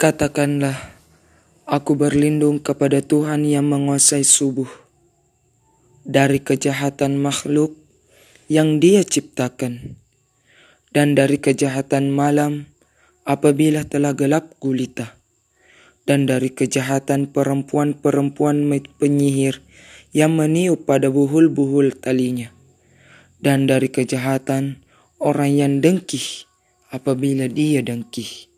Katakanlah, aku berlindung kepada Tuhan yang menguasai subuh dari kejahatan makhluk yang Dia ciptakan, dan dari kejahatan malam apabila telah gelap gulita, dan dari kejahatan perempuan-perempuan penyihir yang meniup pada buhul-buhul talinya, dan dari kejahatan orang yang dengki apabila dia dengki